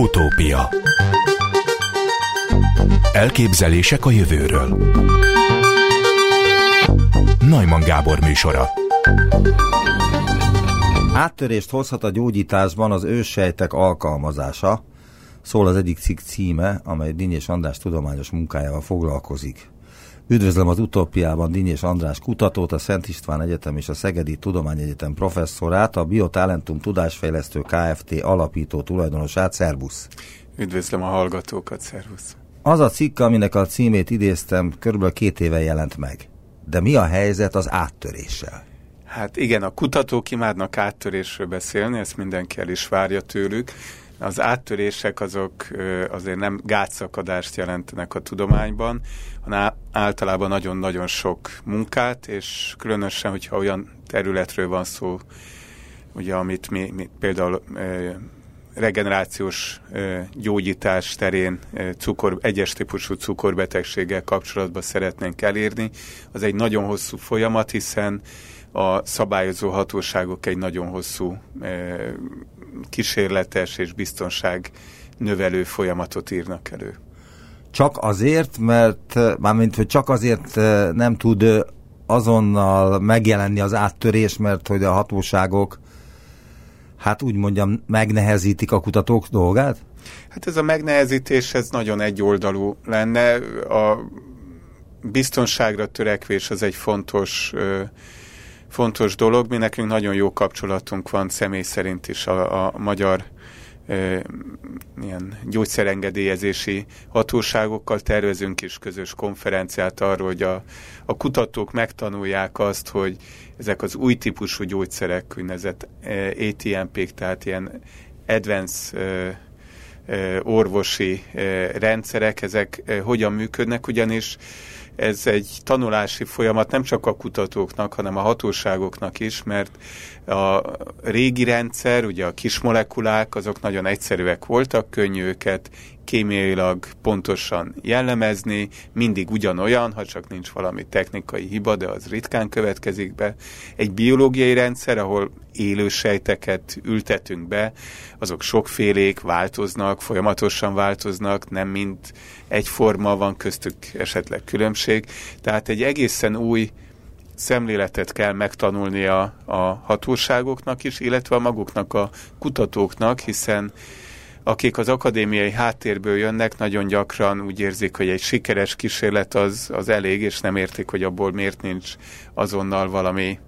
Utópia. Elképzelések a jövőről. Najman Gábor műsora. Áttörést hozhat a gyógyításban az őssejtek alkalmazása, szól az egyik cikk címe, amely Dinyés András tudományos munkájával foglalkozik. Üdvözlöm az utópiában Dinyés András kutatót, a Szent István Egyetem és a Szegedi Tudományegyetem professzorát, a Biotalentum Tudásfejlesztő Kft. alapító tulajdonosát, szervusz! Üdvözlöm a hallgatókat, szervusz! Az a cikk, aminek a címét idéztem, körülbelül két éve jelent meg. De mi a helyzet az áttöréssel? Hát igen, a kutatók imádnak áttörésről beszélni, ezt mindenki el is várja tőlük. Az áttörések azok azért nem gátszakadást jelentenek a tudományban, hanem általában nagyon-nagyon sok munkát, és különösen, hogyha olyan területről van szó, ugye, amit mi, mi például regenerációs gyógyítás terén cukor, egyes típusú cukorbetegséggel kapcsolatban szeretnénk elérni. Az egy nagyon hosszú folyamat, hiszen a szabályozó hatóságok egy nagyon hosszú kísérletes és biztonság növelő folyamatot írnak elő. Csak azért, mert mármint, hogy csak azért nem tud azonnal megjelenni az áttörés, mert hogy a hatóságok hát úgy mondjam, megnehezítik a kutatók dolgát? Hát ez a megnehezítés, ez nagyon egyoldalú lenne. A biztonságra törekvés az egy fontos fontos dolog. Mi nekünk nagyon jó kapcsolatunk van személy szerint is a, a magyar ilyen gyógyszerengedélyezési hatóságokkal tervezünk is közös konferenciát arról, hogy a, a kutatók megtanulják azt, hogy ezek az új típusú gyógyszerek, úgynevezett ATMP-k, tehát ilyen advanced orvosi rendszerek, ezek hogyan működnek, ugyanis ez egy tanulási folyamat nem csak a kutatóknak, hanem a hatóságoknak is, mert a régi rendszer, ugye a kis molekulák, azok nagyon egyszerűek voltak, könnyű őket kémiailag pontosan jellemezni, mindig ugyanolyan, ha csak nincs valami technikai hiba, de az ritkán következik be. Egy biológiai rendszer, ahol élő sejteket ültetünk be, azok sokfélék, változnak, folyamatosan változnak, nem mind egyforma, van köztük esetleg különbség. Tehát egy egészen új szemléletet kell megtanulni a, a hatóságoknak is, illetve a maguknak a kutatóknak, hiszen akik az akadémiai háttérből jönnek, nagyon gyakran úgy érzik, hogy egy sikeres kísérlet az, az elég, és nem értik, hogy abból miért nincs azonnal valami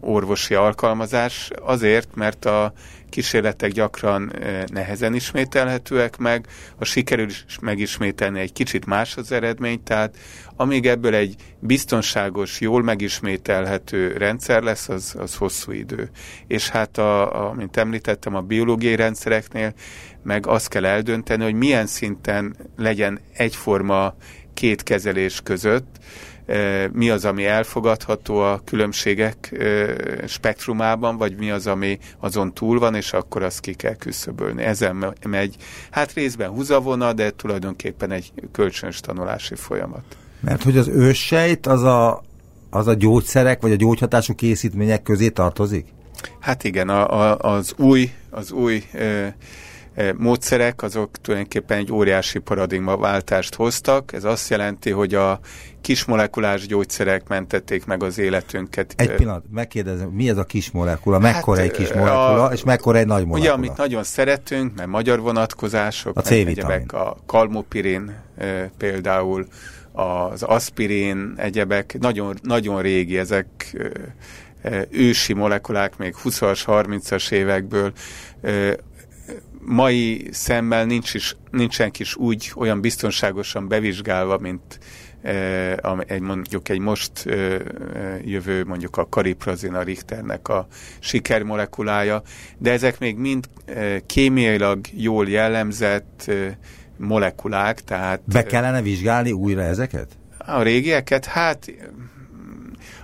orvosi alkalmazás, azért, mert a kísérletek gyakran nehezen ismételhetőek meg, ha sikerül is megismételni, egy kicsit más az eredmény, tehát amíg ebből egy biztonságos, jól megismételhető rendszer lesz, az, az hosszú idő. És hát, a, a, mint említettem, a biológiai rendszereknél meg azt kell eldönteni, hogy milyen szinten legyen egyforma két kezelés között, mi az, ami elfogadható a különbségek spektrumában, vagy mi az, ami azon túl van, és akkor azt ki kell küszöbölni. Ezen megy, hát részben húzavona, de tulajdonképpen egy kölcsönös tanulási folyamat. Mert hogy az őssejt az a, az a gyógyszerek, vagy a gyógyhatású készítmények közé tartozik? Hát igen, a, a, az új, az új ö, módszerek azok tulajdonképpen egy óriási paradigmaváltást hoztak. Ez azt jelenti, hogy a kismolekulás gyógyszerek mentették meg az életünket. Egy pillanat, megkérdezem, mi ez a kis molekula? Mekkora hát, egy kis molekula, a, és mekkora egy nagy molekula? Ugye, amit nagyon szeretünk, mert magyar vonatkozások, a C-vitamin. a kalmopirin például, az aspirin, egyebek, nagyon, nagyon régi, ezek ősi molekulák, még 20-as, 30-as évekből mai szemmel nincs is, nincsen is úgy olyan biztonságosan bevizsgálva, mint egy, mondjuk egy most jövő mondjuk a kariprazin, a Richternek a sikermolekulája, de ezek még mind kémiailag jól jellemzett molekulák, tehát... Be kellene vizsgálni újra ezeket? A régieket? Hát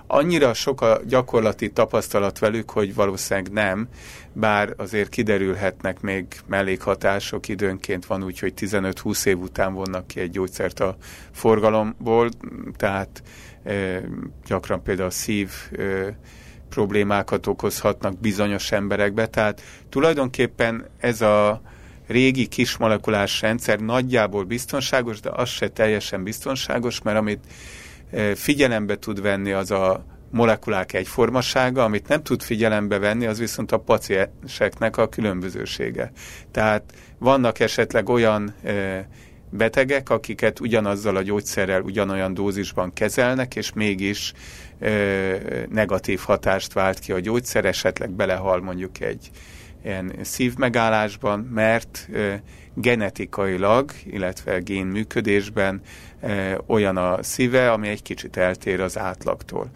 annyira sok a gyakorlati tapasztalat velük, hogy valószínűleg nem, bár azért kiderülhetnek még mellékhatások, időnként van úgy, hogy 15-20 év után vonnak ki egy gyógyszert a forgalomból, tehát e, gyakran például a szív e, problémákat okozhatnak bizonyos emberekbe, tehát tulajdonképpen ez a régi kismolekulás rendszer nagyjából biztonságos, de az se teljesen biztonságos, mert amit figyelembe tud venni az a molekulák egyformasága, amit nem tud figyelembe venni, az viszont a pacienseknek a különbözősége. Tehát vannak esetleg olyan betegek, akiket ugyanazzal a gyógyszerrel ugyanolyan dózisban kezelnek, és mégis negatív hatást vált ki a gyógyszer, esetleg belehal mondjuk egy ilyen szívmegállásban, mert genetikailag, illetve gén működésben olyan a szíve, ami egy kicsit eltér az átlagtól.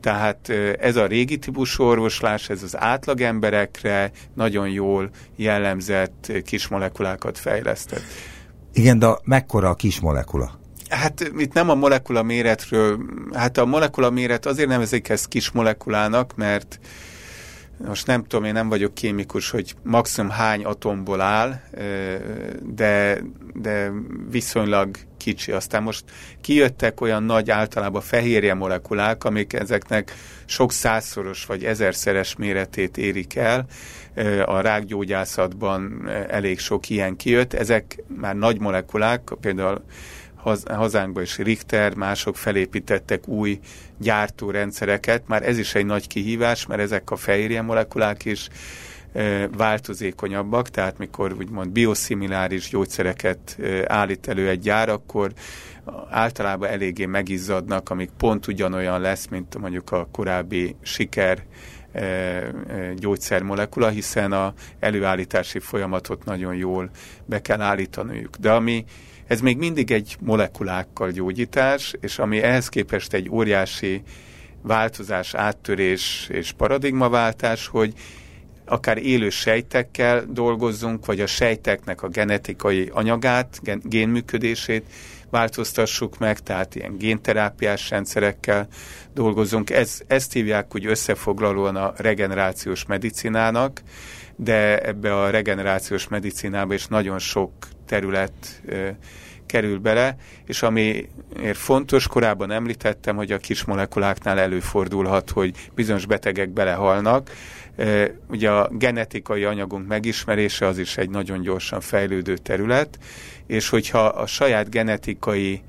Tehát ez a régi típusú orvoslás, ez az átlagemberekre nagyon jól jellemzett kismolekulákat fejlesztett. Igen, de mekkora a kismolekula? Hát itt nem a molekula méretről, hát a molekula méret azért nevezik ezt kis molekulának, mert most nem tudom, én nem vagyok kémikus, hogy maximum hány atomból áll, de, de viszonylag kicsi. Aztán most kijöttek olyan nagy általában fehérje molekulák, amik ezeknek sok százszoros vagy ezerszeres méretét érik el. A rákgyógyászatban elég sok ilyen kijött. Ezek már nagy molekulák, például hazánkban is Richter, mások felépítettek új gyártórendszereket. Már ez is egy nagy kihívás, mert ezek a fehérje molekulák is változékonyabbak, tehát mikor úgymond bioszimiláris gyógyszereket állít elő egy gyár, akkor általában eléggé megizzadnak, amik pont ugyanolyan lesz, mint mondjuk a korábbi siker gyógyszermolekula, hiszen a előállítási folyamatot nagyon jól be kell állítaniuk. De ami ez még mindig egy molekulákkal gyógyítás, és ami ehhez képest egy óriási változás, áttörés és paradigmaváltás, hogy akár élő sejtekkel dolgozzunk, vagy a sejteknek a genetikai anyagát, gen, génműködését változtassuk meg, tehát ilyen génterápiás rendszerekkel dolgozunk. Ez, ezt hívják úgy összefoglalóan a regenerációs medicinának, de ebbe a regenerációs medicinába is nagyon sok terület kerül bele, és amiért fontos, korábban említettem, hogy a kis molekuláknál előfordulhat, hogy bizonyos betegek belehalnak. Ugye a genetikai anyagunk megismerése az is egy nagyon gyorsan fejlődő terület, és hogyha a saját genetikai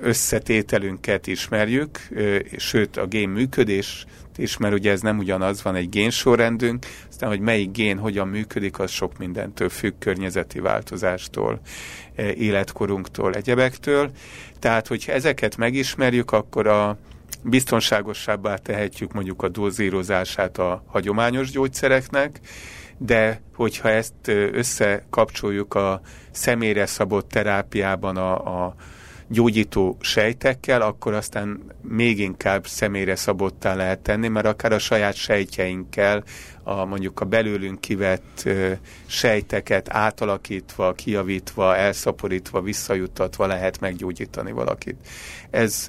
összetételünket ismerjük, sőt a gén működés is, mert ugye ez nem ugyanaz, van egy génsorrendünk, aztán, hogy melyik gén hogyan működik, az sok mindentől függ, környezeti változástól, életkorunktól, egyebektől. Tehát, hogyha ezeket megismerjük, akkor a biztonságosabbá tehetjük mondjuk a dózírozását a hagyományos gyógyszereknek, de hogyha ezt összekapcsoljuk a személyre szabott terápiában a, a gyógyító sejtekkel, akkor aztán még inkább személyre szabottá lehet tenni, mert akár a saját sejtjeinkkel, a, mondjuk a belőlünk kivett ö, sejteket átalakítva, kijavítva, elszaporítva, visszajuttatva lehet meggyógyítani valakit. Ez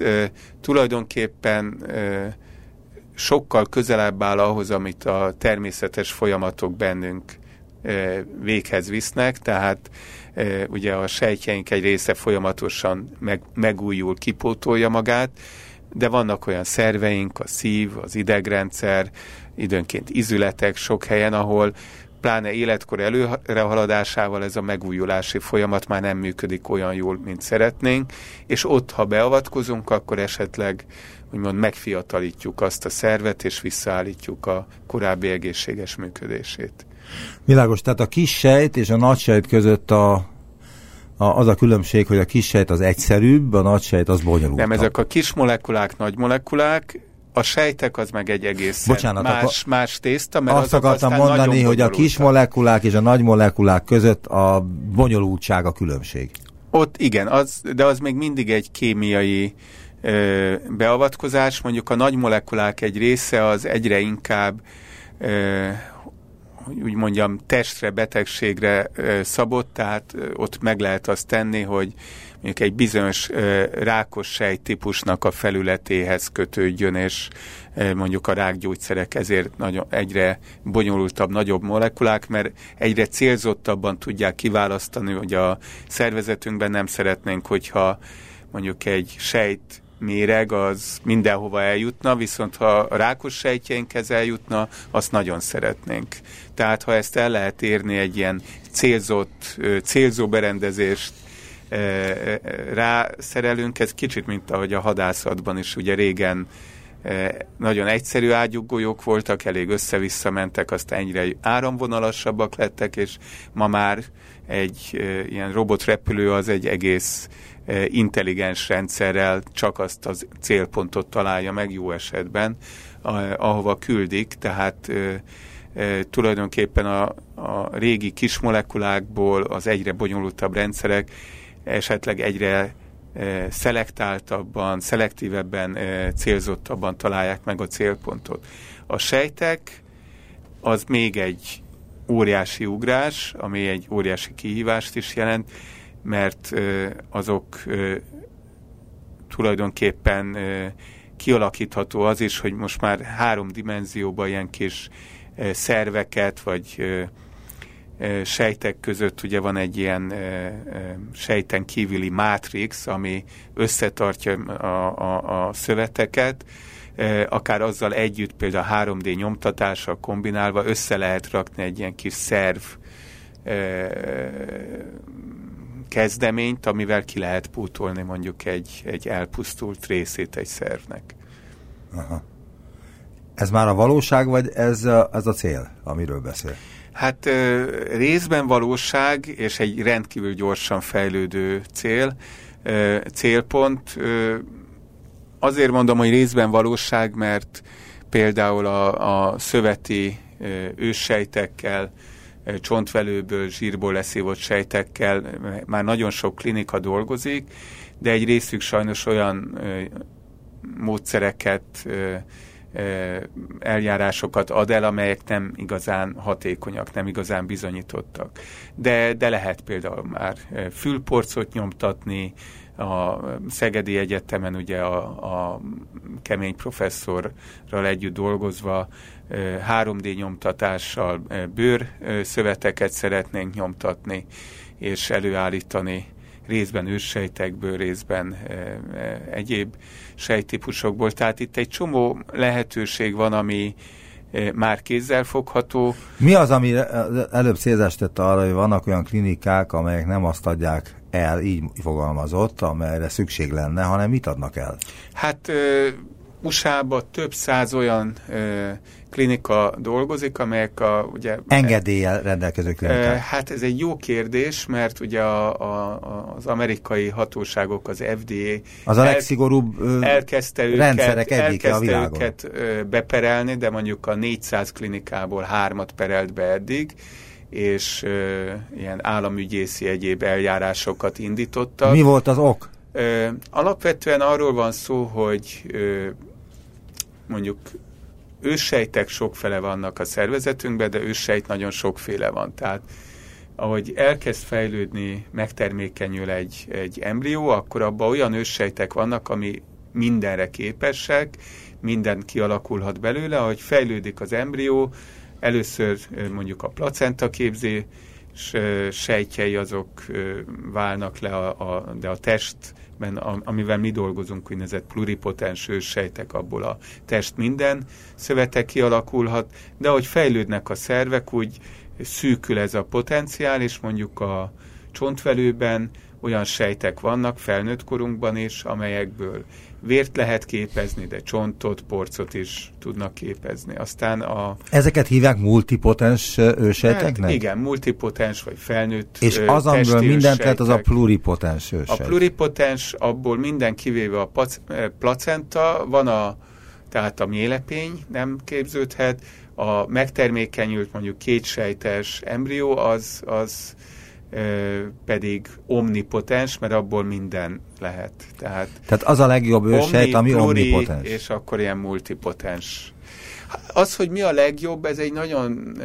tulajdonképpen sokkal közelebb áll ahhoz, amit a természetes folyamatok bennünk véghez visznek, tehát ugye a sejtjeink egy része folyamatosan meg, megújul, kipótolja magát, de vannak olyan szerveink, a szív, az idegrendszer, időnként izületek sok helyen, ahol pláne életkor előrehaladásával ez a megújulási folyamat már nem működik olyan jól, mint szeretnénk, és ott, ha beavatkozunk, akkor esetleg úgymond megfiatalítjuk azt a szervet, és visszaállítjuk a korábbi egészséges működését. Világos, tehát a kis sejt és a nagy sejt között a, a, az a különbség, hogy a kis sejt az egyszerűbb, a nagy sejt az bonyolult. Nem, ezek a kis molekulák, nagy molekulák, a sejtek az meg egy egész Bocsánat, más, más tészta, mert azt akartam mondani, hogy a kis molekulák és a nagy molekulák között a bonyolultság a különbség. Ott igen, az, de az még mindig egy kémiai ö, beavatkozás. Mondjuk a nagy molekulák egy része az egyre inkább ö, úgy mondjam, testre, betegségre szabott, tehát ott meg lehet azt tenni, hogy mondjuk egy bizonyos rákos sejtípusnak a felületéhez kötődjön, és mondjuk a rákgyógyszerek ezért nagyon, egyre bonyolultabb, nagyobb molekulák, mert egyre célzottabban tudják kiválasztani, hogy a szervezetünkben nem szeretnénk, hogyha mondjuk egy sejt méreg az mindenhova eljutna, viszont ha a rákos sejtjeinkhez eljutna, azt nagyon szeretnénk. Tehát ha ezt el lehet érni egy ilyen célzott, célzó berendezést rászerelünk, ez kicsit, mint ahogy a hadászatban is ugye régen nagyon egyszerű ágyuggolyók voltak, elég össze-vissza mentek, aztán egyre áramvonalasabbak lettek, és ma már egy ilyen robotrepülő az egy egész intelligens rendszerrel csak azt a célpontot találja meg jó esetben, ahova küldik, tehát tulajdonképpen a, a régi kismolekulákból az egyre bonyolultabb rendszerek esetleg egyre szelektáltabban, szelektívebben, célzottabban találják meg a célpontot. A sejtek az még egy óriási ugrás, ami egy óriási kihívást is jelent, mert azok tulajdonképpen kialakítható az is, hogy most már három dimenzióban ilyen kis szerveket, vagy sejtek között ugye van egy ilyen sejten kívüli mátrix, ami összetartja a, a, a szöveteket, akár azzal együtt például a 3D nyomtatással kombinálva össze lehet rakni egy ilyen kis szerv kezdeményt, amivel ki lehet pótolni mondjuk egy, egy elpusztult részét egy szervnek. Aha. Ez már a valóság, vagy ez a, ez a cél, amiről beszél? Hát részben valóság, és egy rendkívül gyorsan fejlődő cél, célpont. Azért mondom, hogy részben valóság, mert például a, a szöveti őssejtekkel, csontvelőből, zsírból leszívott sejtekkel már nagyon sok klinika dolgozik, de egy részük sajnos olyan módszereket eljárásokat ad el, amelyek nem igazán hatékonyak, nem igazán bizonyítottak. De, de lehet például már fülporcot nyomtatni, a Szegedi Egyetemen ugye a, a kemény professzorral együtt dolgozva 3D nyomtatással bőrszöveteket szeretnénk nyomtatni, és előállítani részben őssejtekből, részben egyéb sejtípusokból. Tehát itt egy csomó lehetőség van, ami már kézzel fogható. Mi az, ami előbb célzást tette arra, hogy vannak olyan klinikák, amelyek nem azt adják el, így fogalmazott, amelyre szükség lenne, hanem mit adnak el? Hát USA-ban több száz olyan ö, klinika dolgozik, amelyek a... Ugye, Engedéllyel rendelkező klinikák. Ö, hát ez egy jó kérdés, mert ugye a, a, az amerikai hatóságok, az FDA... Az a legszigorúbb ö, elkezdte őket, rendszerek egyike a világon. őket ö, beperelni, de mondjuk a 400 klinikából hármat perelt be eddig, és ö, ilyen államügyészi egyéb eljárásokat indítottak. Mi volt az ok? Ö, alapvetően arról van szó, hogy ö, mondjuk őssejtek sokfele vannak a szervezetünkben, de őssejt nagyon sokféle van. Tehát ahogy elkezd fejlődni, megtermékenyül egy, egy embrió, akkor abban olyan őssejtek vannak, ami mindenre képesek, minden kialakulhat belőle, ahogy fejlődik az embrió, először mondjuk a placenta képzés sejtjei azok válnak le, a, a, de a test amivel mi dolgozunk, úgynevezett pluripotens sejtek, abból a test minden szövete kialakulhat, de ahogy fejlődnek a szervek, úgy szűkül ez a potenciál, és mondjuk a csontvelőben olyan sejtek vannak felnőtt korunkban is, amelyekből vért lehet képezni, de csontot, porcot is tudnak képezni. Aztán a... Ezeket hívják multipotens ősejteknek? Hát igen, multipotens vagy felnőtt És az, amiből mindent lehet, az a pluripotens ősejt. A pluripotens, abból minden kivéve a placenta, van a, tehát a mélepény nem képződhet, a megtermékenyült mondjuk kétsejtes embrió, az, az pedig omnipotens, mert abból minden lehet. Tehát, Tehát az a legjobb ősejt, ami omnipotens. És akkor ilyen multipotens. Az, hogy mi a legjobb, ez egy nagyon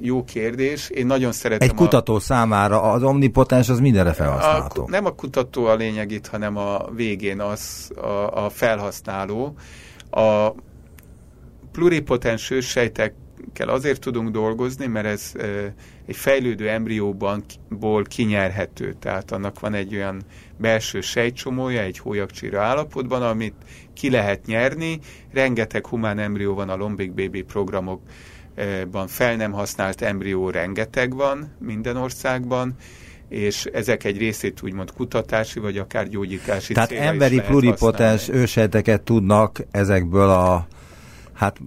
jó kérdés. Én nagyon szeretem. Egy kutató a, számára az omnipotens az mindenre felhasználható. A, nem a kutató a lényeg itt, hanem a végén az a, a felhasználó. A pluripotens ősejtek sejtekkel azért tudunk dolgozni, mert ez egy fejlődő embrióból kinyerhető. Tehát annak van egy olyan belső sejtcsomója, egy hólyagcsíra állapotban, amit ki lehet nyerni. Rengeteg humán embrió van a Lombik Baby programokban, fel nem használt embrió rengeteg van minden országban, és ezek egy részét úgymond kutatási, vagy akár gyógyítási Tehát emberi pluripotens ősejteket tudnak ezekből a hát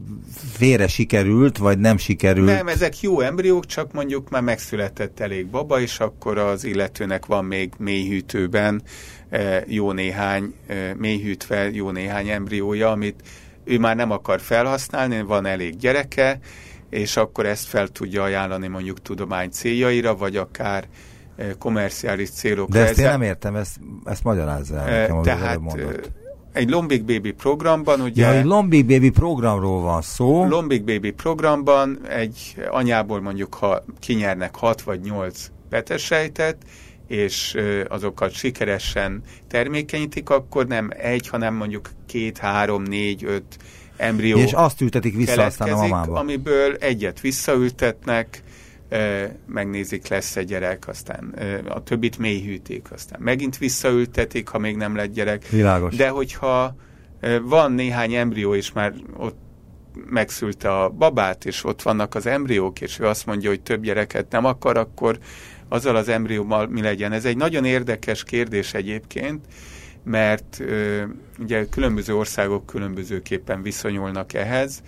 félre sikerült, vagy nem sikerült? Nem, ezek jó embriók, csak mondjuk már megszületett elég baba, és akkor az illetőnek van még mélyhűtőben eh, jó néhány, eh, mélyhűtve jó néhány embriója, amit ő már nem akar felhasználni, van elég gyereke, és akkor ezt fel tudja ajánlani mondjuk tudomány céljaira, vagy akár eh, komerciális célokra. De ezt én nem értem, ezt, ezt magyarázza el nekem, Tehát egy Lombik Baby programban, ugye... Ja, egy Lombik Baby programról van szó. Lombik Baby programban egy anyából mondjuk, ha kinyernek 6 vagy 8 betesejtet, és azokat sikeresen termékenyítik, akkor nem egy, hanem mondjuk két, három, négy, öt embrió És azt ültetik vissza aztán a mamába. Amiből egyet visszaültetnek, megnézik, lesz egy gyerek, aztán a többit mélyhűtik, aztán megint visszaültetik, ha még nem lett gyerek. Világos. De hogyha van néhány embrió, és már ott megszülte a babát, és ott vannak az embriók, és ő azt mondja, hogy több gyereket nem akar, akkor azzal az embrióval mi legyen. Ez egy nagyon érdekes kérdés egyébként, mert ö, ugye különböző országok különbözőképpen viszonyulnak ehhez.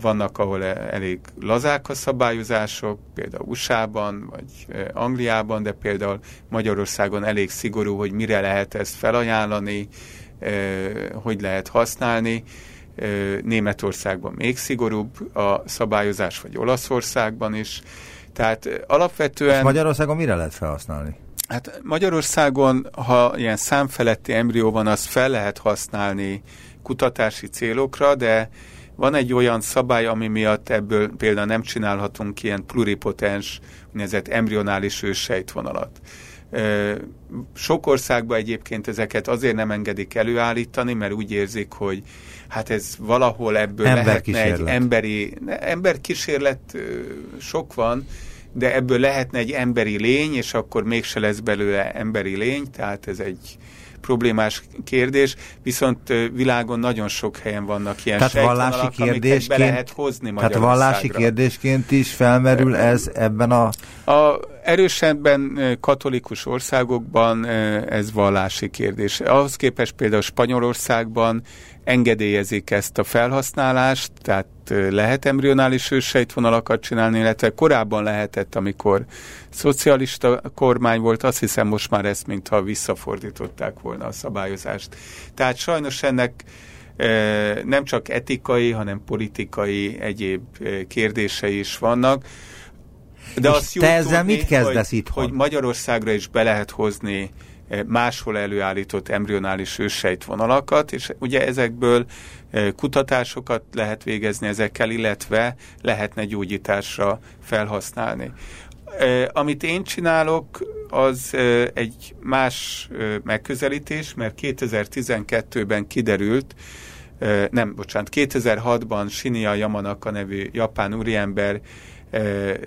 Vannak, ahol e, elég lazák a szabályozások, például USA-ban, vagy Angliában, de például Magyarországon elég szigorú, hogy mire lehet ezt felajánlani, hogy lehet használni. Németországban még szigorúbb a szabályozás, vagy Olaszországban is. Tehát alapvetően... És Magyarországon mire lehet felhasználni? Hát Magyarországon, ha ilyen számfeletti embrió van, azt fel lehet használni kutatási célokra, de van egy olyan szabály, ami miatt ebből például nem csinálhatunk ilyen pluripotens, úgynevezett embrionális őssejtvonalat. Sok országban egyébként ezeket azért nem engedik előállítani, mert úgy érzik, hogy hát ez valahol ebből Ember lehetne egy emberi... Emberkísérlet sok van, de ebből lehetne egy emberi lény, és akkor mégse lesz belőle emberi lény, tehát ez egy problémás kérdés, viszont világon nagyon sok helyen vannak ilyen tehát vallási kérdésként, be lehet hozni Tehát vallási kérdésként is felmerül ez ebben a... A erősebben katolikus országokban ez vallási kérdés. Ahhoz képest például Spanyolországban engedélyezik ezt a felhasználást, tehát lehet embrionális ősejtvonalakat csinálni, illetve korábban lehetett, amikor szocialista kormány volt, azt hiszem most már ezt mintha visszafordították volna a szabályozást. Tehát sajnos ennek nem csak etikai, hanem politikai egyéb kérdései is vannak. De És azt te ezzel tudni, mit kezdesz itthon? Hogy Magyarországra is be lehet hozni máshol előállított embrionális őssejtvonalakat, és ugye ezekből kutatásokat lehet végezni ezekkel, illetve lehetne gyógyításra felhasználni. Amit én csinálok, az egy más megközelítés, mert 2012-ben kiderült, nem, bocsánat, 2006-ban Shinya Yamanaka nevű japán úriember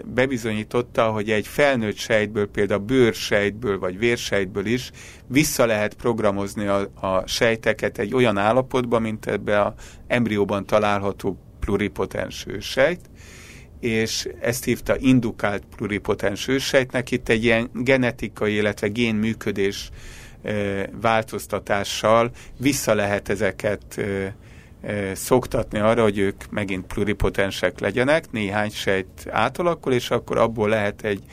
bebizonyította, hogy egy felnőtt sejtből, például bőrsejtből vagy vérsejtből is vissza lehet programozni a, a sejteket egy olyan állapotba, mint ebbe a embrióban található pluripotens sejt, és ezt hívta indukált pluripotens őssejtnek. Itt egy ilyen genetikai, illetve génműködés változtatással vissza lehet ezeket szoktatni arra, hogy ők megint pluripotensek legyenek, néhány sejt átalakul, és akkor abból lehet egy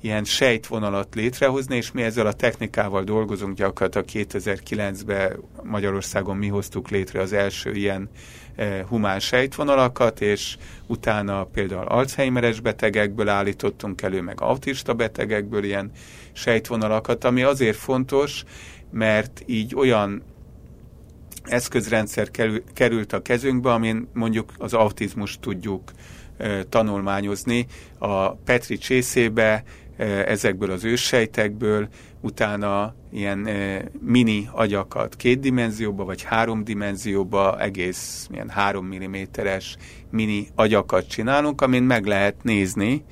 ilyen sejtvonalat létrehozni, és mi ezzel a technikával dolgozunk gyakorlatilag 2009-ben Magyarországon mi hoztuk létre az első ilyen e, humán sejtvonalakat, és utána például Alzheimeres betegekből állítottunk elő, meg autista betegekből ilyen sejtvonalakat, ami azért fontos, mert így olyan eszközrendszer került a kezünkbe, amin mondjuk az autizmust tudjuk tanulmányozni. A Petri csészébe ezekből az őssejtekből, utána ilyen mini agyakat két dimenzióba, vagy három dimenzióba, egész ilyen három milliméteres mini agyakat csinálunk, amin meg lehet nézni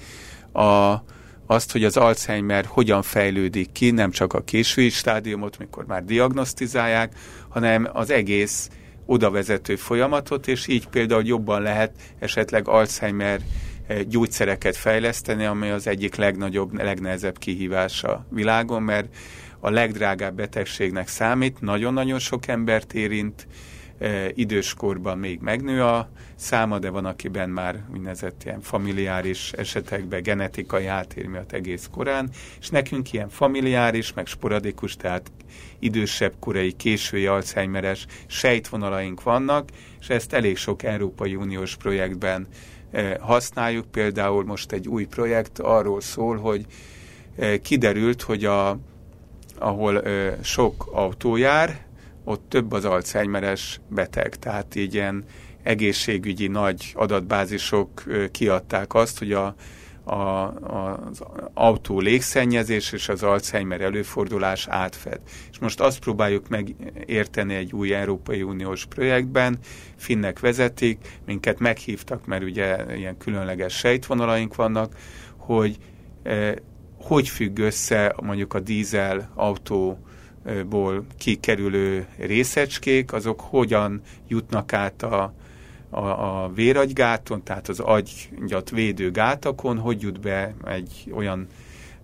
a, azt, hogy az Alzheimer hogyan fejlődik ki, nem csak a késői stádiumot, mikor már diagnosztizálják, hanem az egész oda vezető folyamatot, és így például jobban lehet esetleg Alzheimer eh, gyógyszereket fejleszteni, ami az egyik legnagyobb, legnehezebb kihívás a világon, mert a legdrágább betegségnek számít, nagyon-nagyon sok embert érint, időskorban még megnő a száma, de van, akiben már úgynevezett ilyen familiáris esetekben genetikai áttér miatt egész korán, és nekünk ilyen familiáris, meg sporadikus, tehát idősebb korai, késői alzheimeres sejtvonalaink vannak, és ezt elég sok Európai Uniós projektben használjuk. Például most egy új projekt arról szól, hogy kiderült, hogy a, ahol sok autó jár, ott több az alzheimeres beteg, tehát így ilyen egészségügyi nagy adatbázisok kiadták azt, hogy a, a, az autó légszennyezés és az Alzheimer előfordulás átfed. És most azt próbáljuk megérteni egy új Európai Uniós projektben, finnek vezetik, minket meghívtak, mert ugye ilyen különleges sejtvonalaink vannak, hogy eh, hogy függ össze mondjuk a dízel autó ból kikerülő részecskék, azok hogyan jutnak át a, a, a véragygáton, tehát az agyat védő gátakon, hogy jut be egy olyan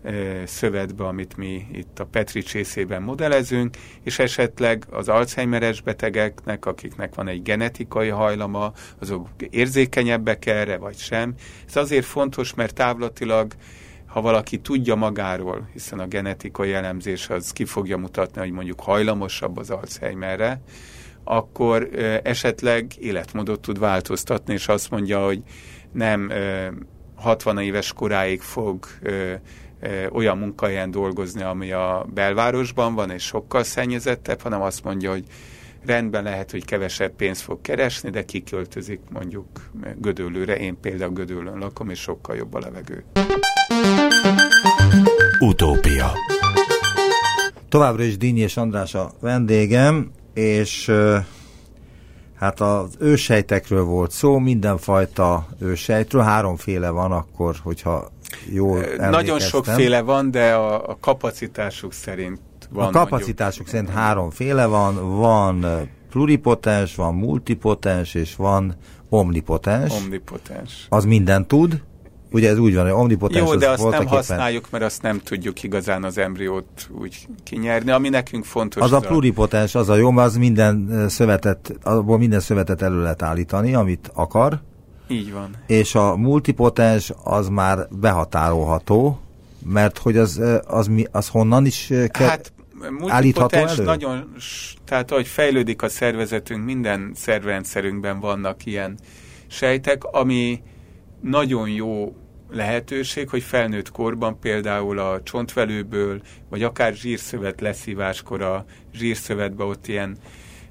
e, szövetbe, amit mi itt a Petri csészében modellezünk, és esetleg az Alzheimeres betegeknek, akiknek van egy genetikai hajlama, azok érzékenyebbek erre, vagy sem. Ez azért fontos, mert távlatilag ha valaki tudja magáról, hiszen a genetikai elemzés az ki fogja mutatni, hogy mondjuk hajlamosabb az Alzheimerre, akkor esetleg életmódot tud változtatni, és azt mondja, hogy nem ö, 60 éves koráig fog olyan munkahelyen dolgozni, ami a belvárosban van, és sokkal szennyezettebb, hanem azt mondja, hogy rendben lehet, hogy kevesebb pénzt fog keresni, de kiköltözik mondjuk Gödöllőre. Én például Gödöllőn lakom, és sokkal jobb a levegő. Utópia Továbbra is Dínyi és András a vendégem, és hát az ősejtekről volt szó, mindenfajta ősejtről, háromféle van akkor, hogyha jól Nagyon sokféle van, de a, a kapacitásuk szerint van. A kapacitásuk mondjuk, szerint háromféle van, van pluripotens, van multipotens, és van omnipotens. Omnipotens. Az minden tud. Ugye ez úgy van, hogy omnipotens Jó, de azt nem használjuk, mert azt nem tudjuk igazán az embriót úgy kinyerni, ami nekünk fontos. Az, a pluripotens, az a jó, mert az minden szövetet, abból minden szövetet elő lehet állítani, amit akar. Így van. És a multipotens az már behatárolható, mert hogy az, az, mi, az honnan is kell, hát, állítható elő? nagyon, tehát ahogy fejlődik a szervezetünk, minden szervrendszerünkben vannak ilyen sejtek, ami nagyon jó lehetőség, hogy felnőtt korban például a csontvelőből, vagy akár zsírszövet leszíváskor a zsírszövetbe ott ilyen,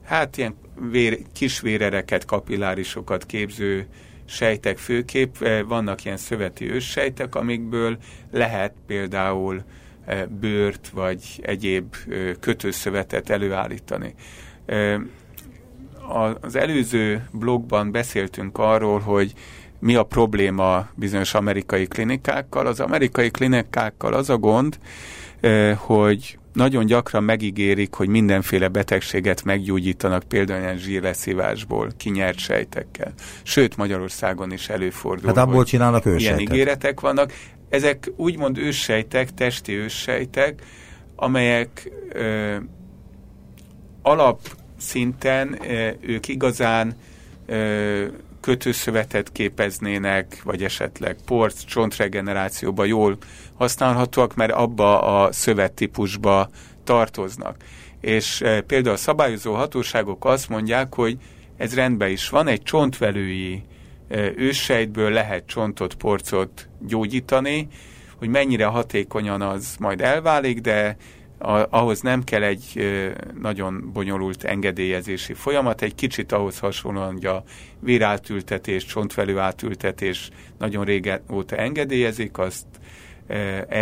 hát ilyen vér, kis vérereket, kapillárisokat képző sejtek főkép, eh, vannak ilyen szöveti őssejtek, amikből lehet például eh, bőrt vagy egyéb eh, kötőszövetet előállítani. Az előző blogban beszéltünk arról, hogy mi a probléma bizonyos amerikai klinikákkal. Az amerikai klinikákkal az a gond, eh, hogy nagyon gyakran megígérik, hogy mindenféle betegséget meggyógyítanak, például ilyen zsírleszívásból, kinyert sejtekkel. Sőt, Magyarországon is előfordul. Hát abból csinálnak őssejtek. Ilyen ígéretek vannak. Ezek úgymond őssejtek, testi őssejtek, amelyek ö, alapszinten ö, ők igazán ö, kötőszövetet képeznének, vagy esetleg port, csontregenerációba jól használhatóak, mert abba a szövettípusba tartoznak. És e, például a szabályozó hatóságok azt mondják, hogy ez rendben is van, egy csontvelői e, őssejtből lehet csontot, porcot gyógyítani, hogy mennyire hatékonyan az majd elválik, de a, ahhoz nem kell egy nagyon bonyolult engedélyezési folyamat, egy kicsit ahhoz hasonlóan, hogy a vérátültetés, csontvelő átültetés nagyon óta engedélyezik, azt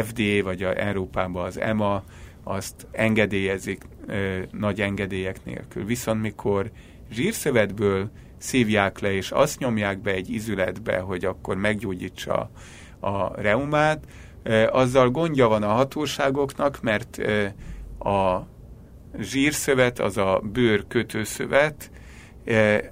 FDA, vagy a Európában az EMA azt engedélyezik nagy engedélyek nélkül. Viszont mikor zsírszövetből szívják le, és azt nyomják be egy izületbe, hogy akkor meggyógyítsa a reumát, azzal gondja van a hatóságoknak, mert a zsírszövet, az a bőr kötőszövet,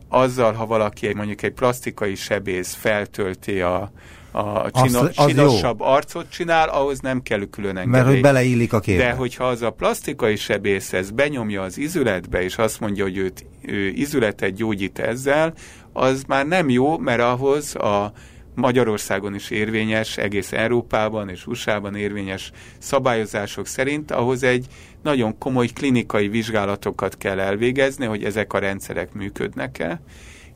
azzal, ha valaki mondjuk egy plastikai sebész feltölti a, a csino, az, az csinosabb jó. arcot csinál, ahhoz nem kell külön engedély. Mert hogy beleillik a képbe. De hogyha az a plastikai sebész ez benyomja az izületbe, és azt mondja, hogy őt, ő izületet gyógyít ezzel, az már nem jó, mert ahhoz a Magyarországon is érvényes, egész Európában és USA-ban érvényes szabályozások szerint, ahhoz egy nagyon komoly klinikai vizsgálatokat kell elvégezni, hogy ezek a rendszerek működnek-e,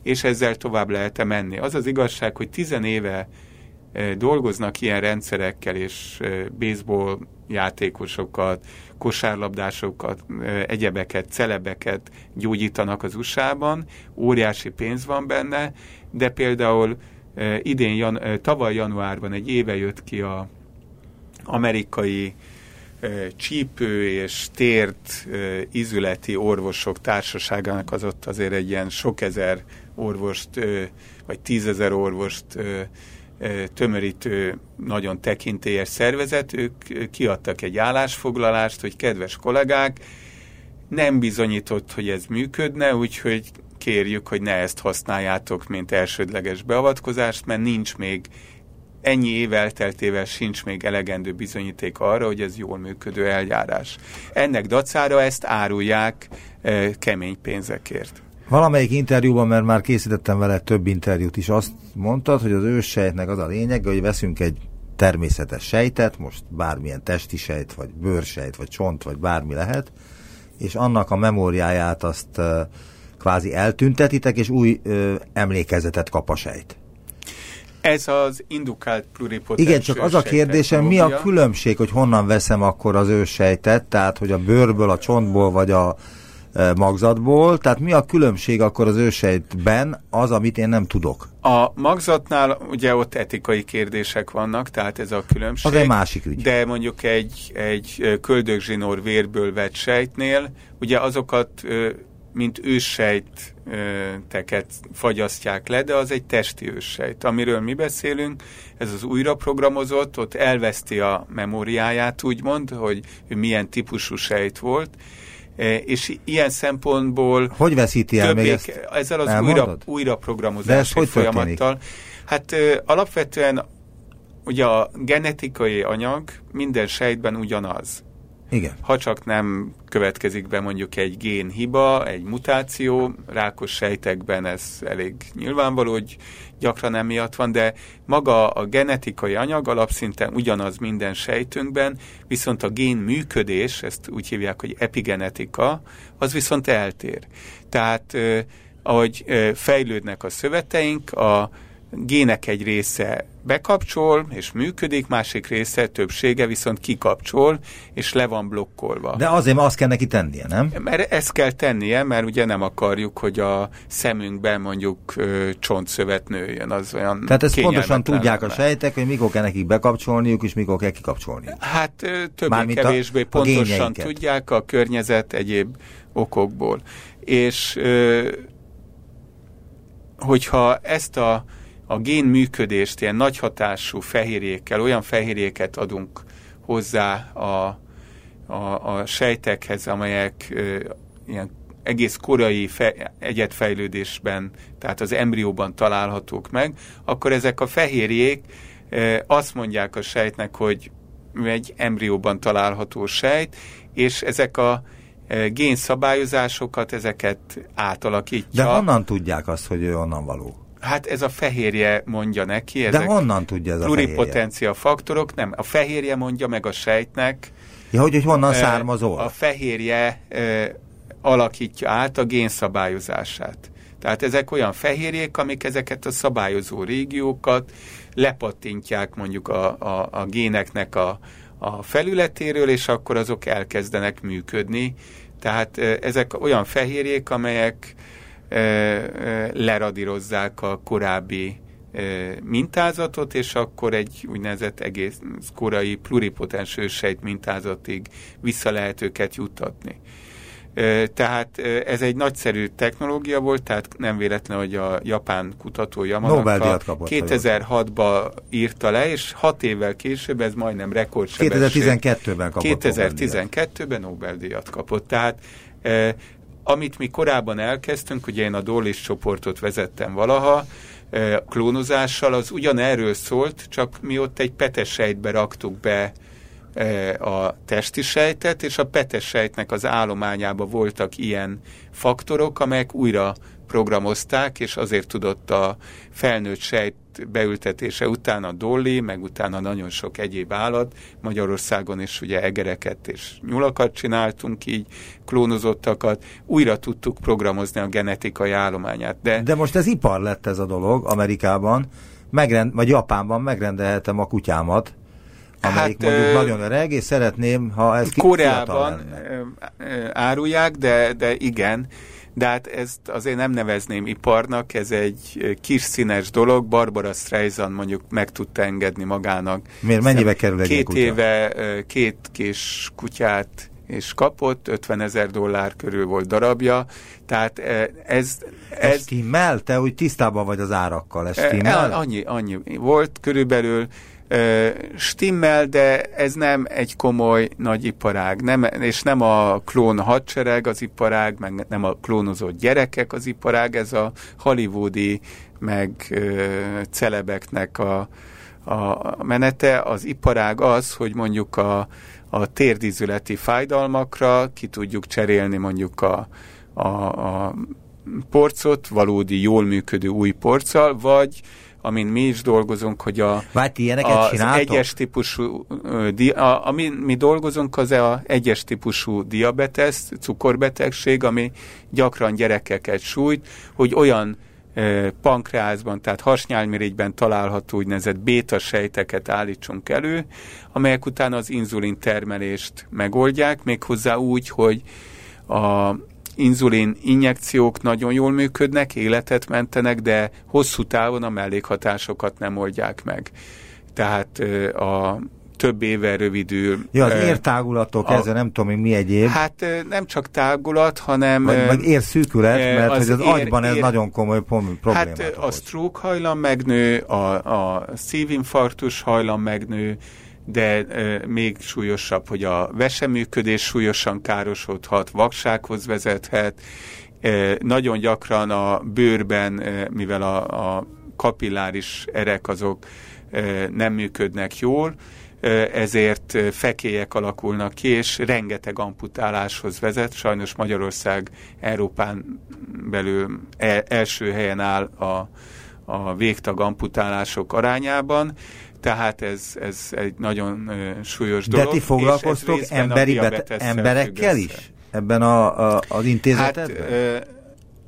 és ezzel tovább lehet-e menni. Az az igazság, hogy tizen éve dolgoznak ilyen rendszerekkel, és baseball játékosokat, kosárlabdásokat, egyebeket, celebeket gyógyítanak az USA-ban, óriási pénz van benne, de például idén, jan, tavaly januárban egy éve jött ki a amerikai csípő és tért izületi orvosok társaságának az ott azért egy ilyen sok ezer orvost, vagy tízezer orvost tömörítő, nagyon tekintélyes szervezet, ők kiadtak egy állásfoglalást, hogy kedves kollégák, nem bizonyított, hogy ez működne, úgyhogy kérjük, hogy ne ezt használjátok, mint elsődleges beavatkozást, mert nincs még ennyi év elteltével sincs még elegendő bizonyíték arra, hogy ez jól működő eljárás. Ennek dacára ezt árulják e, kemény pénzekért. Valamelyik interjúban, mert már készítettem vele több interjút is, azt mondtad, hogy az őssejtnek az a lényeg, hogy veszünk egy természetes sejtet, most bármilyen testi sejt, vagy bőrsejt, vagy csont, vagy bármi lehet, és annak a memóriáját azt uh, kvázi eltüntetitek, és új uh, emlékezetet kap a sejt. Ez az indukált pluripotens Igen, csak az a kérdésem, mi a különbség, hogy honnan veszem akkor az őssejtet, tehát hogy a bőrből, a csontból, vagy a magzatból, tehát mi a különbség akkor az ősejtben az, amit én nem tudok? A magzatnál ugye ott etikai kérdések vannak, tehát ez a különbség. Az egy másik ügy. De mondjuk egy, egy köldögzsinór vérből vett sejtnél, ugye azokat mint őssejteket fagyasztják le, de az egy testi őssejt. Amiről mi beszélünk, ez az újraprogramozott, ott elveszti a memóriáját, úgymond, hogy ő milyen típusú sejt volt, E, és ilyen szempontból... Hogy veszíti el még ezt Ezzel az újra, újra programozási hogy folyamattal. Hát alapvetően ugye a genetikai anyag minden sejtben ugyanaz. Igen. Ha csak nem következik be mondjuk egy génhiba, egy mutáció, rákos sejtekben ez elég nyilvánvaló, hogy gyakran emiatt van, de maga a genetikai anyag alapszinten ugyanaz minden sejtünkben, viszont a gén működés, ezt úgy hívják, hogy epigenetika, az viszont eltér. Tehát ahogy fejlődnek a szöveteink, a gének egy része bekapcsol és működik, másik része többsége viszont kikapcsol és le van blokkolva. De azért azt kell neki tennie, nem? Mert ezt kell tennie, mert ugye nem akarjuk, hogy a szemünkben mondjuk ö, csontszövet nőjön. Az olyan Tehát ezt pontosan tudják a sejtek, hogy mikor kell nekik bekapcsolniuk, és mikor kell kikapcsolniuk. Hát többé-kevésbé pontosan a tudják a környezet egyéb okokból. És ö, hogyha ezt a a gén működést ilyen nagy hatású fehérjékkel, olyan fehérjéket adunk hozzá a, a, a sejtekhez, amelyek ö, ilyen egész korai fe, egyetfejlődésben, tehát az embrióban találhatók meg, akkor ezek a fehérjék ö, azt mondják a sejtnek, hogy egy embrióban található sejt, és ezek a génszabályozásokat, ezeket átalakítja. De honnan tudják azt, hogy ő onnan való? Hát ez a fehérje mondja neki. Ezek De honnan tudja ez a pluripotencia faktorok, nem. A fehérje mondja meg a sejtnek. Ja, hogy, hogy honnan származol? A fehérje alakítja át a génszabályozását. Tehát ezek olyan fehérjék, amik ezeket a szabályozó régiókat lepattintják mondjuk a, a, a géneknek a, a felületéről, és akkor azok elkezdenek működni. Tehát ezek olyan fehérjék, amelyek leradírozzák a korábbi mintázatot, és akkor egy úgynevezett egész korai pluripotens ősejt mintázatig vissza lehet őket juttatni. Tehát ez egy nagyszerű technológia volt, tehát nem véletlen, hogy a japán kutató Yamanaka 2006-ban írta le, és hat évvel később ez majdnem rekordsebesség. 2012-ben kapott 2012-ben Nobel-díjat kapott. Tehát amit mi korábban elkezdtünk, ugye én a Dólis csoportot vezettem valaha, klónozással, az ugyanerről szólt, csak mi ott egy petesejtbe raktuk be a testi sejtet, és a petes sejtnek az állományában voltak ilyen faktorok, amelyek újra programozták, és azért tudott a felnőtt sejt beültetése után a dolli, meg utána nagyon sok egyéb állat, Magyarországon is ugye egereket és nyulakat csináltunk így, klónozottakat, újra tudtuk programozni a genetikai állományát. De, De most ez ipar lett ez a dolog Amerikában, megrend, vagy Japánban megrendelhetem a kutyámat, amelyik hát, mondjuk nagyon öreg, és szeretném, ha ez Koreában árulják, de, de igen, de hát ezt azért nem nevezném iparnak, ez egy kis színes dolog, Barbara Streisand mondjuk meg tudta engedni magának. Miért? Mennyibe kerül egy Két éve két kis kutyát és kapott, 50 ezer dollár körül volt darabja, tehát ez... Ez, ez stimmel? Te úgy tisztában vagy az árakkal, ez stimmel? Annyi, annyi volt körülbelül, stimmel, de ez nem egy komoly nagy iparág, nem, és nem a klón hadsereg az iparág, meg nem a klónozott gyerekek az iparág, ez a hollywoodi, meg ö, celebeknek a, a menete. Az iparág az, hogy mondjuk a, a térdízületi fájdalmakra ki tudjuk cserélni mondjuk a, a, a porcot valódi, jól működő új porccal, vagy amin mi is dolgozunk, hogy a, Vágy, az egyes típusú, a, amin mi dolgozunk, az a egyes típusú diabetes, cukorbetegség, ami gyakran gyerekeket sújt, hogy olyan pankreázban, tehát hasnyálmirigyben található úgynevezett béta sejteket állítsunk elő, amelyek utána az inzulin termelést megoldják, méghozzá úgy, hogy a inzulin injekciók nagyon jól működnek, életet mentenek, de hosszú távon a mellékhatásokat nem oldják meg. Tehát a több éve rövidül. Ja, az értágulatok, a, ezzel nem tudom, mi egyéb. Hát nem csak tágulat, hanem... Vagy, vagy érszűkület, mert az hogy az ér, agyban ez ér, nagyon komoly probléma. Hát a stroke hajlam megnő, a, a szívinfarktus hajlam megnő, de e, még súlyosabb, hogy a veseműködés súlyosan károsodhat, vaksághoz vezethet. E, nagyon gyakran a bőrben, e, mivel a, a kapilláris erek azok e, nem működnek jól, ezért fekélyek alakulnak ki, és rengeteg amputáláshoz vezet. Sajnos Magyarország Európán belül első helyen áll a, a végtag amputálások arányában, tehát ez, ez egy nagyon súlyos dolog. De ti foglalkoztok emberi bete- emberekkel is? Ebben a, a, az intézetben? Hát, uh,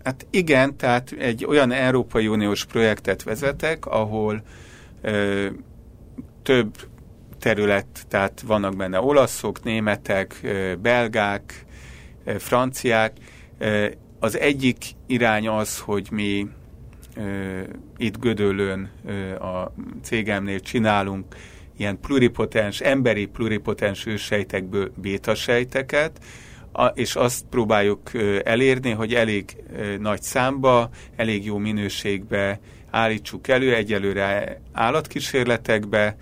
hát igen, tehát egy olyan Európai Uniós projektet vezetek, ahol uh, több terület, tehát vannak benne olaszok, németek, uh, belgák, uh, franciák. Uh, az egyik irány az, hogy mi itt Gödöllőn a cégemnél csinálunk ilyen pluripotens, emberi pluripotens ősejtekből bétasejteket, és azt próbáljuk elérni, hogy elég nagy számba, elég jó minőségbe állítsuk elő, egyelőre állatkísérletekbe,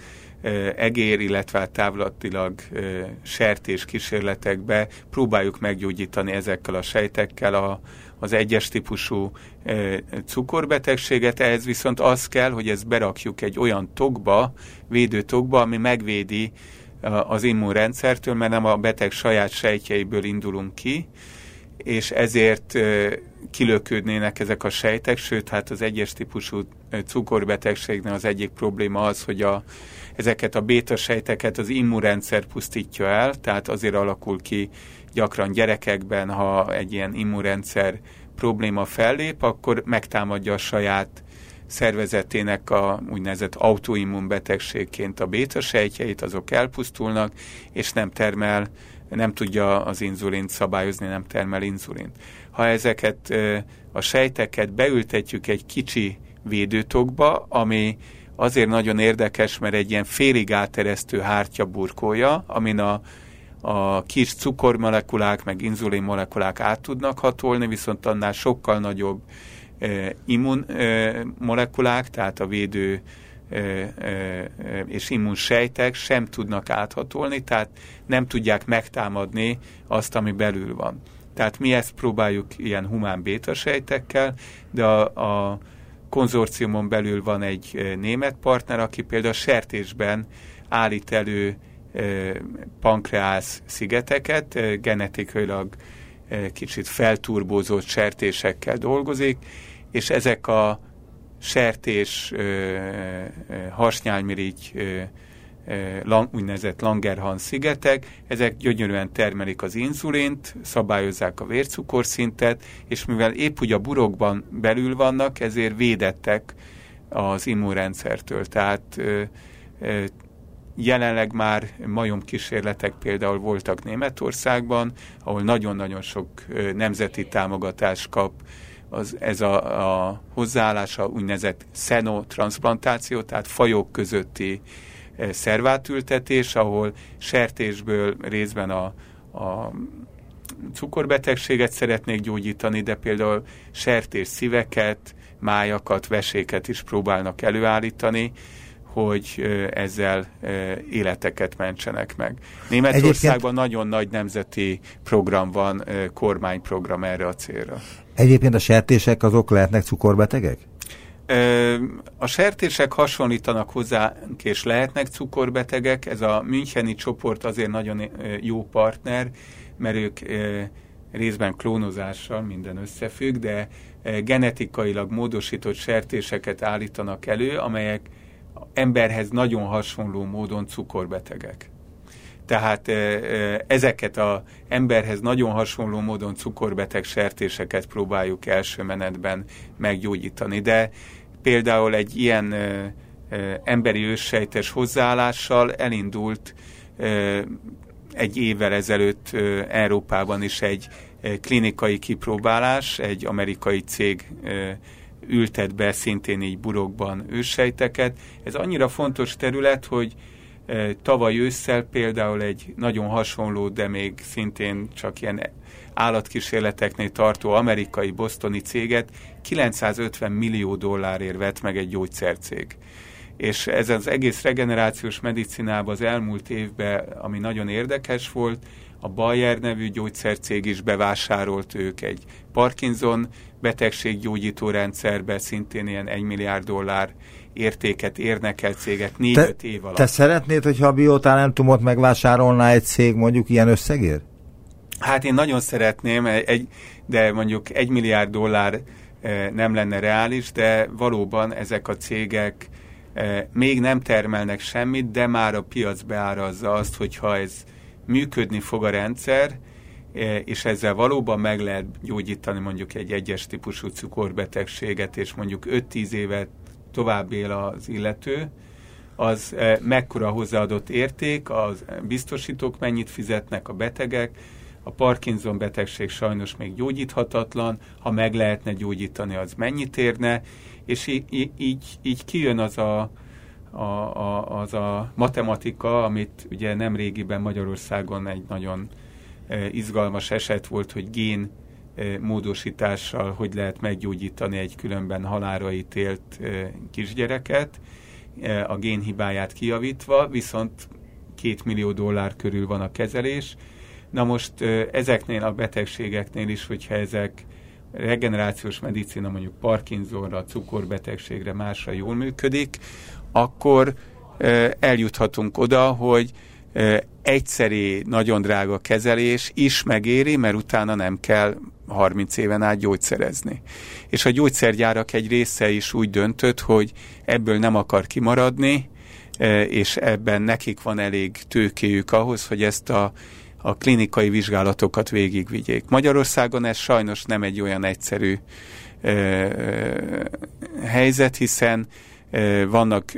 egér, illetve távlatilag sertés kísérletekbe próbáljuk meggyógyítani ezekkel a sejtekkel a, az egyes típusú e, cukorbetegséget, ehhez viszont az kell, hogy ezt berakjuk egy olyan tokba, védőtokba, ami megvédi az immunrendszertől, mert nem a beteg saját sejtjeiből indulunk ki, és ezért kilöködnének ezek a sejtek, sőt, hát az egyes típusú cukorbetegségnél az egyik probléma az, hogy a, ezeket a béta sejteket az immunrendszer pusztítja el, tehát azért alakul ki gyakran gyerekekben, ha egy ilyen immunrendszer probléma fellép, akkor megtámadja a saját szervezetének a úgynevezett autoimmun betegségként a béta sejtjeit, azok elpusztulnak, és nem termel, nem tudja az inzulint szabályozni, nem termel inzulint. Ha ezeket a sejteket beültetjük egy kicsi védőtokba, ami azért nagyon érdekes, mert egy ilyen félig áteresztő hártya burkolja, amin a, a kis cukormolekulák, meg inzulin molekulák át tudnak hatolni, viszont annál sokkal nagyobb e, immun e, tehát a védő e, és immunsejtek sem tudnak áthatolni, tehát nem tudják megtámadni azt, ami belül van. Tehát mi ezt próbáljuk ilyen humán béta sejtekkel, de a, a konzorciumon belül van egy német partner, aki például sertésben állít elő pankreász szigeteket, genetikailag kicsit felturbózott sertésekkel dolgozik, és ezek a sertés harsnyálmirigy úgynevezett Langerhans szigetek, ezek gyönyörűen termelik az inzulint, szabályozzák a vércukorszintet, és mivel épp úgy a burokban belül vannak, ezért védettek az immunrendszertől. Tehát jelenleg már majomkísérletek például voltak Németországban, ahol nagyon-nagyon sok nemzeti támogatást kap az, ez a, a hozzáállása úgynevezett szenotransplantáció, tehát fajok közötti szervátültetés, ahol sertésből részben a, a cukorbetegséget szeretnék gyógyítani, de például sertés szíveket, májakat, veséket is próbálnak előállítani, hogy ezzel életeket mentsenek meg. Németországban Egyébként... nagyon nagy nemzeti program van, kormányprogram erre a célra. Egyébként a sertések azok lehetnek cukorbetegek? A sertések hasonlítanak hozzánk, és lehetnek cukorbetegek. Ez a Müncheni csoport azért nagyon jó partner, mert ők részben klónozással minden összefügg, de genetikailag módosított sertéseket állítanak elő, amelyek emberhez nagyon hasonló módon cukorbetegek. Tehát ezeket a emberhez nagyon hasonló módon cukorbeteg sertéseket próbáljuk első menetben meggyógyítani. De például egy ilyen emberi őssejtes hozzáállással elindult egy évvel ezelőtt Európában is egy klinikai kipróbálás, egy amerikai cég ültet be szintén így burokban őssejteket. Ez annyira fontos terület, hogy tavaly ősszel például egy nagyon hasonló, de még szintén csak ilyen állatkísérleteknél tartó amerikai bostoni céget 950 millió dollárért vett meg egy gyógyszercég. És ez az egész regenerációs medicinában az elmúlt évben, ami nagyon érdekes volt, a Bayer nevű gyógyszercég is bevásárolt ők egy Parkinson betegséggyógyító rendszerbe, szintén ilyen 1 milliárd dollár értéket érnek el cégek 4-5 év alatt. Te szeretnéd, hogyha a biotalentumot megvásárolná egy cég mondjuk ilyen összegért? Hát én nagyon szeretném, egy, de mondjuk egy milliárd dollár eh, nem lenne reális, de valóban ezek a cégek eh, még nem termelnek semmit, de már a piac beárazza azt, hogyha ez működni fog a rendszer, eh, és ezzel valóban meg lehet gyógyítani mondjuk egy egyes típusú cukorbetegséget, és mondjuk 5-10 évet tovább él az illető, az mekkora hozzáadott érték, az biztosítók mennyit fizetnek a betegek, a Parkinson betegség sajnos még gyógyíthatatlan, ha meg lehetne gyógyítani, az mennyit érne, és így, így, így kijön az a, a, a, az a matematika, amit ugye nem régiben Magyarországon egy nagyon e, izgalmas eset volt, hogy gén e, módosítással hogy lehet meggyógyítani egy különben halára ítélt e, kisgyereket, a génhibáját kijavítva, viszont két millió dollár körül van a kezelés, Na most ezeknél a betegségeknél is, hogyha ezek regenerációs medicina mondjuk Parkinsonra, cukorbetegségre, másra jól működik, akkor eljuthatunk oda, hogy egyszeri, nagyon drága kezelés is megéri, mert utána nem kell 30 éven át gyógyszerezni. És a gyógyszergyárak egy része is úgy döntött, hogy ebből nem akar kimaradni, és ebben nekik van elég tőkéjük ahhoz, hogy ezt a a klinikai vizsgálatokat végigvigyék. Magyarországon ez sajnos nem egy olyan egyszerű ö, helyzet, hiszen vannak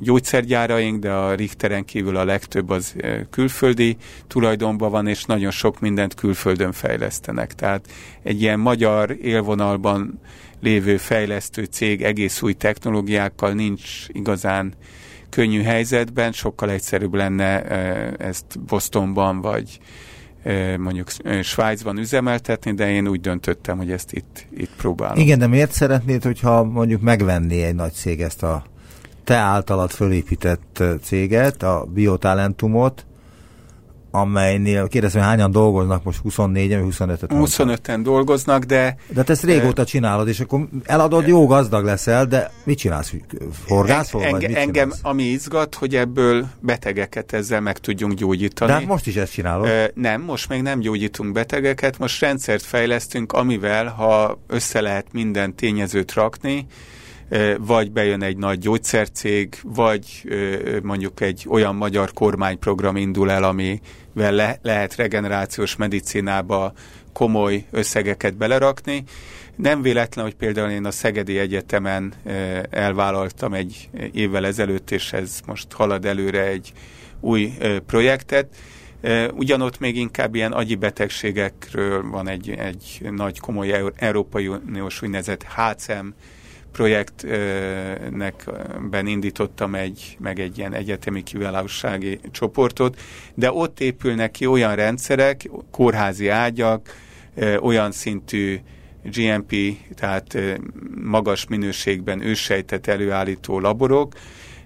gyógyszergyáraink, de a Richteren kívül a legtöbb az külföldi tulajdonban van, és nagyon sok mindent külföldön fejlesztenek. Tehát egy ilyen magyar élvonalban lévő fejlesztő cég egész új technológiákkal nincs igazán könnyű helyzetben, sokkal egyszerűbb lenne ezt Bostonban vagy mondjuk Svájcban üzemeltetni, de én úgy döntöttem, hogy ezt itt, itt próbálom. Igen, de miért szeretnéd, hogyha mondjuk megvenné egy nagy cég ezt a te általad fölépített céget, a Biotalentumot, amelynél kérdezem, hogy hányan dolgoznak most 24-en, 25 en 25-en dolgoznak, de... De te ezt régóta e, csinálod, és akkor eladod, jó gazdag leszel, de mit csinálsz? Forgászol? Enge, vagy mit engem, csinálsz? ami izgat, hogy ebből betegeket ezzel meg tudjunk gyógyítani. De hát most is ezt csinálod? E, nem, most még nem gyógyítunk betegeket, most rendszert fejlesztünk, amivel, ha össze lehet minden tényezőt rakni, vagy bejön egy nagy gyógyszercég, vagy mondjuk egy olyan magyar kormányprogram indul el, amivel le, lehet regenerációs medicinába komoly összegeket belerakni. Nem véletlen, hogy például én a Szegedi Egyetemen elvállaltam egy évvel ezelőtt, és ez most halad előre egy új projektet, Ugyanott még inkább ilyen agyi betegségekről van egy, egy nagy komoly Európai Uniós úgynevezett HCM projektnek ben indítottam egy, meg egy ilyen egyetemi kiválósági csoportot, de ott épülnek ki olyan rendszerek, kórházi ágyak, olyan szintű GMP, tehát magas minőségben ősejtet előállító laborok,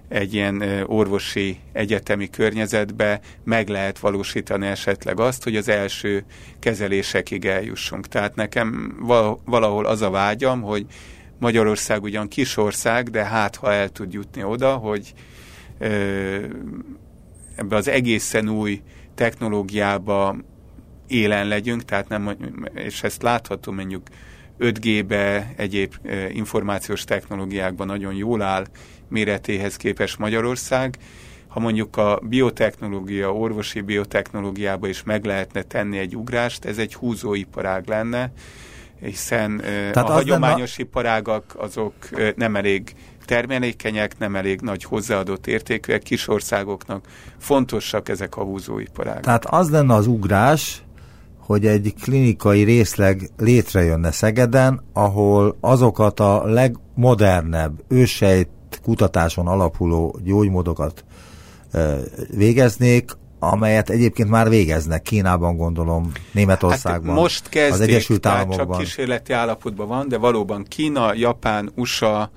egy ilyen orvosi egyetemi környezetbe meg lehet valósítani esetleg azt, hogy az első kezelésekig eljussunk. Tehát nekem valahol az a vágyam, hogy Magyarország ugyan kis ország, de hát ha el tud jutni oda, hogy ebbe az egészen új technológiába élen legyünk, tehát nem, és ezt látható mondjuk 5G-be, egyéb információs technológiákban nagyon jól áll méretéhez képes Magyarország. Ha mondjuk a biotechnológia, orvosi biotechnológiába is meg lehetne tenni egy ugrást, ez egy húzóiparág lenne, hiszen Tehát a hagyományos a... iparágak azok nem elég termelékenyek, nem elég nagy hozzáadott értékűek, kis országoknak fontosak ezek a húzóiparágak. Tehát az lenne az ugrás, hogy egy klinikai részleg létrejönne Szegeden, ahol azokat a legmodernebb ősejt kutatáson alapuló gyógymódokat végeznék, amelyet egyébként már végeznek Kínában, gondolom, Németországban, hát most kezdik, az Egyesült Államokban. csak kísérleti állapotban van, de valóban Kína, Japán, USA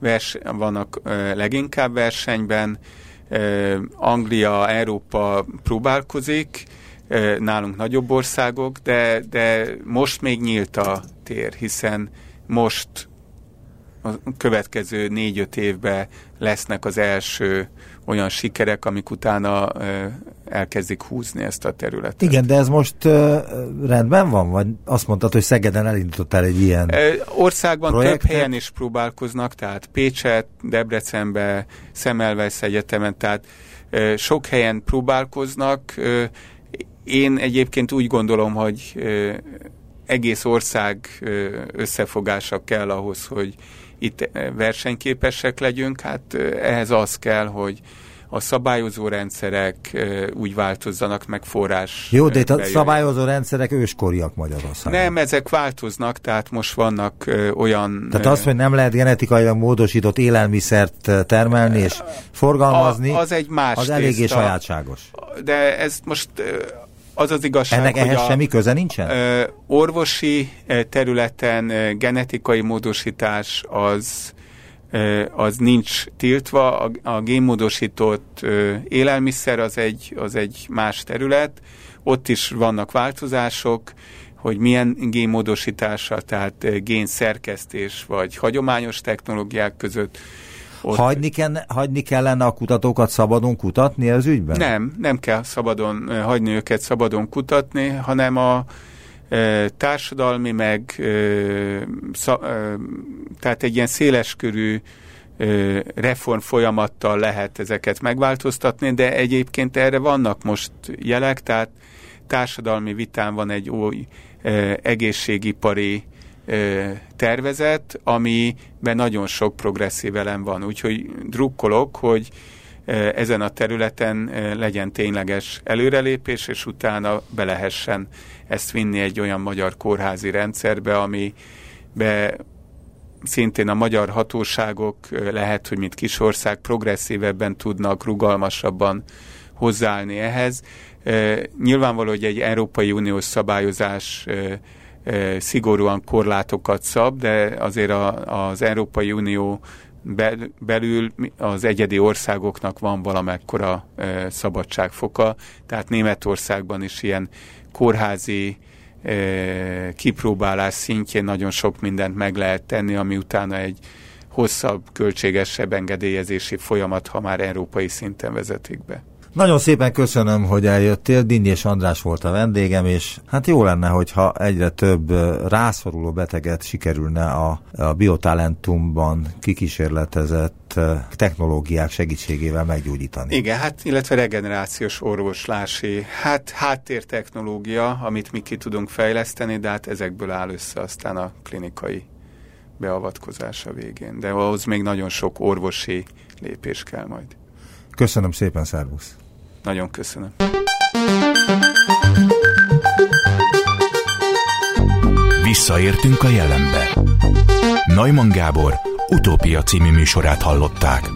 vers, vannak ö, leginkább versenyben, ö, Anglia, Európa próbálkozik, ö, nálunk nagyobb országok, de, de most még nyílt a tér, hiszen most a következő négy-öt évben lesznek az első olyan sikerek, amik utána elkezdik húzni ezt a területet. Igen, de ez most uh, rendben van? Vagy azt mondtad, hogy Szegeden elindítottál egy ilyen Országban projektet? több helyen is próbálkoznak, tehát Pécset, Debrecenbe, Szemelvesz Egyetemen, tehát uh, sok helyen próbálkoznak. Uh, én egyébként úgy gondolom, hogy uh, egész ország uh, összefogása kell ahhoz, hogy itt versenyképesek legyünk, hát ehhez az kell, hogy a szabályozó rendszerek úgy változzanak, meg forrás. Jó, de itt a szabályozó rendszerek őskoriak Magyarországon. Nem, ezek változnak, tehát most vannak olyan... Tehát az, hogy nem lehet genetikailag módosított élelmiszert termelni és forgalmazni, a, az egy más az eléggé sajátságos. De ez most az az igazság, Ennek ehhez a, semmi köze nincsen? Orvosi területen genetikai módosítás az az nincs tiltva, a, a génmódosított élelmiszer az egy, az egy más terület, ott is vannak változások, hogy milyen génmódosítása, tehát génszerkesztés vagy hagyományos technológiák között. Ott... Hagyni, kell, hagyni kellene a kutatókat szabadon kutatni az ügyben? Nem, nem kell szabadon hagyni őket szabadon kutatni, hanem a, társadalmi, meg tehát egy ilyen széleskörű reform folyamattal lehet ezeket megváltoztatni, de egyébként erre vannak most jelek, tehát társadalmi vitán van egy új egészségipari tervezet, amiben nagyon sok progresszív elem van. Úgyhogy drukkolok, hogy ezen a területen legyen tényleges előrelépés, és utána be lehessen ezt vinni egy olyan magyar kórházi rendszerbe, ami be szintén a magyar hatóságok lehet, hogy mint kisország progresszívebben tudnak, rugalmasabban hozzáállni ehhez. Nyilvánvaló, hogy egy Európai Uniós szabályozás szigorúan korlátokat szab, de azért a, az Európai Unió belül az egyedi országoknak van valamekkora szabadságfoka, tehát Németországban is ilyen kórházi kipróbálás szintjén nagyon sok mindent meg lehet tenni, ami utána egy hosszabb, költségesebb engedélyezési folyamat, ha már európai szinten vezetik be. Nagyon szépen köszönöm, hogy eljöttél. és András volt a vendégem, és hát jó lenne, hogyha egyre több rászoruló beteget sikerülne a, a biotalentumban kikísérletezett technológiák segítségével meggyógyítani. Igen, hát illetve regenerációs orvoslási, hát háttértechnológia, amit mi ki tudunk fejleszteni, de hát ezekből áll össze aztán a klinikai beavatkozása végén. De ahhoz még nagyon sok orvosi lépés kell majd. Köszönöm szépen, szervusz! Nagyon köszönöm. Visszaértünk a jelenbe. Neumann Gábor utópia című műsorát hallották.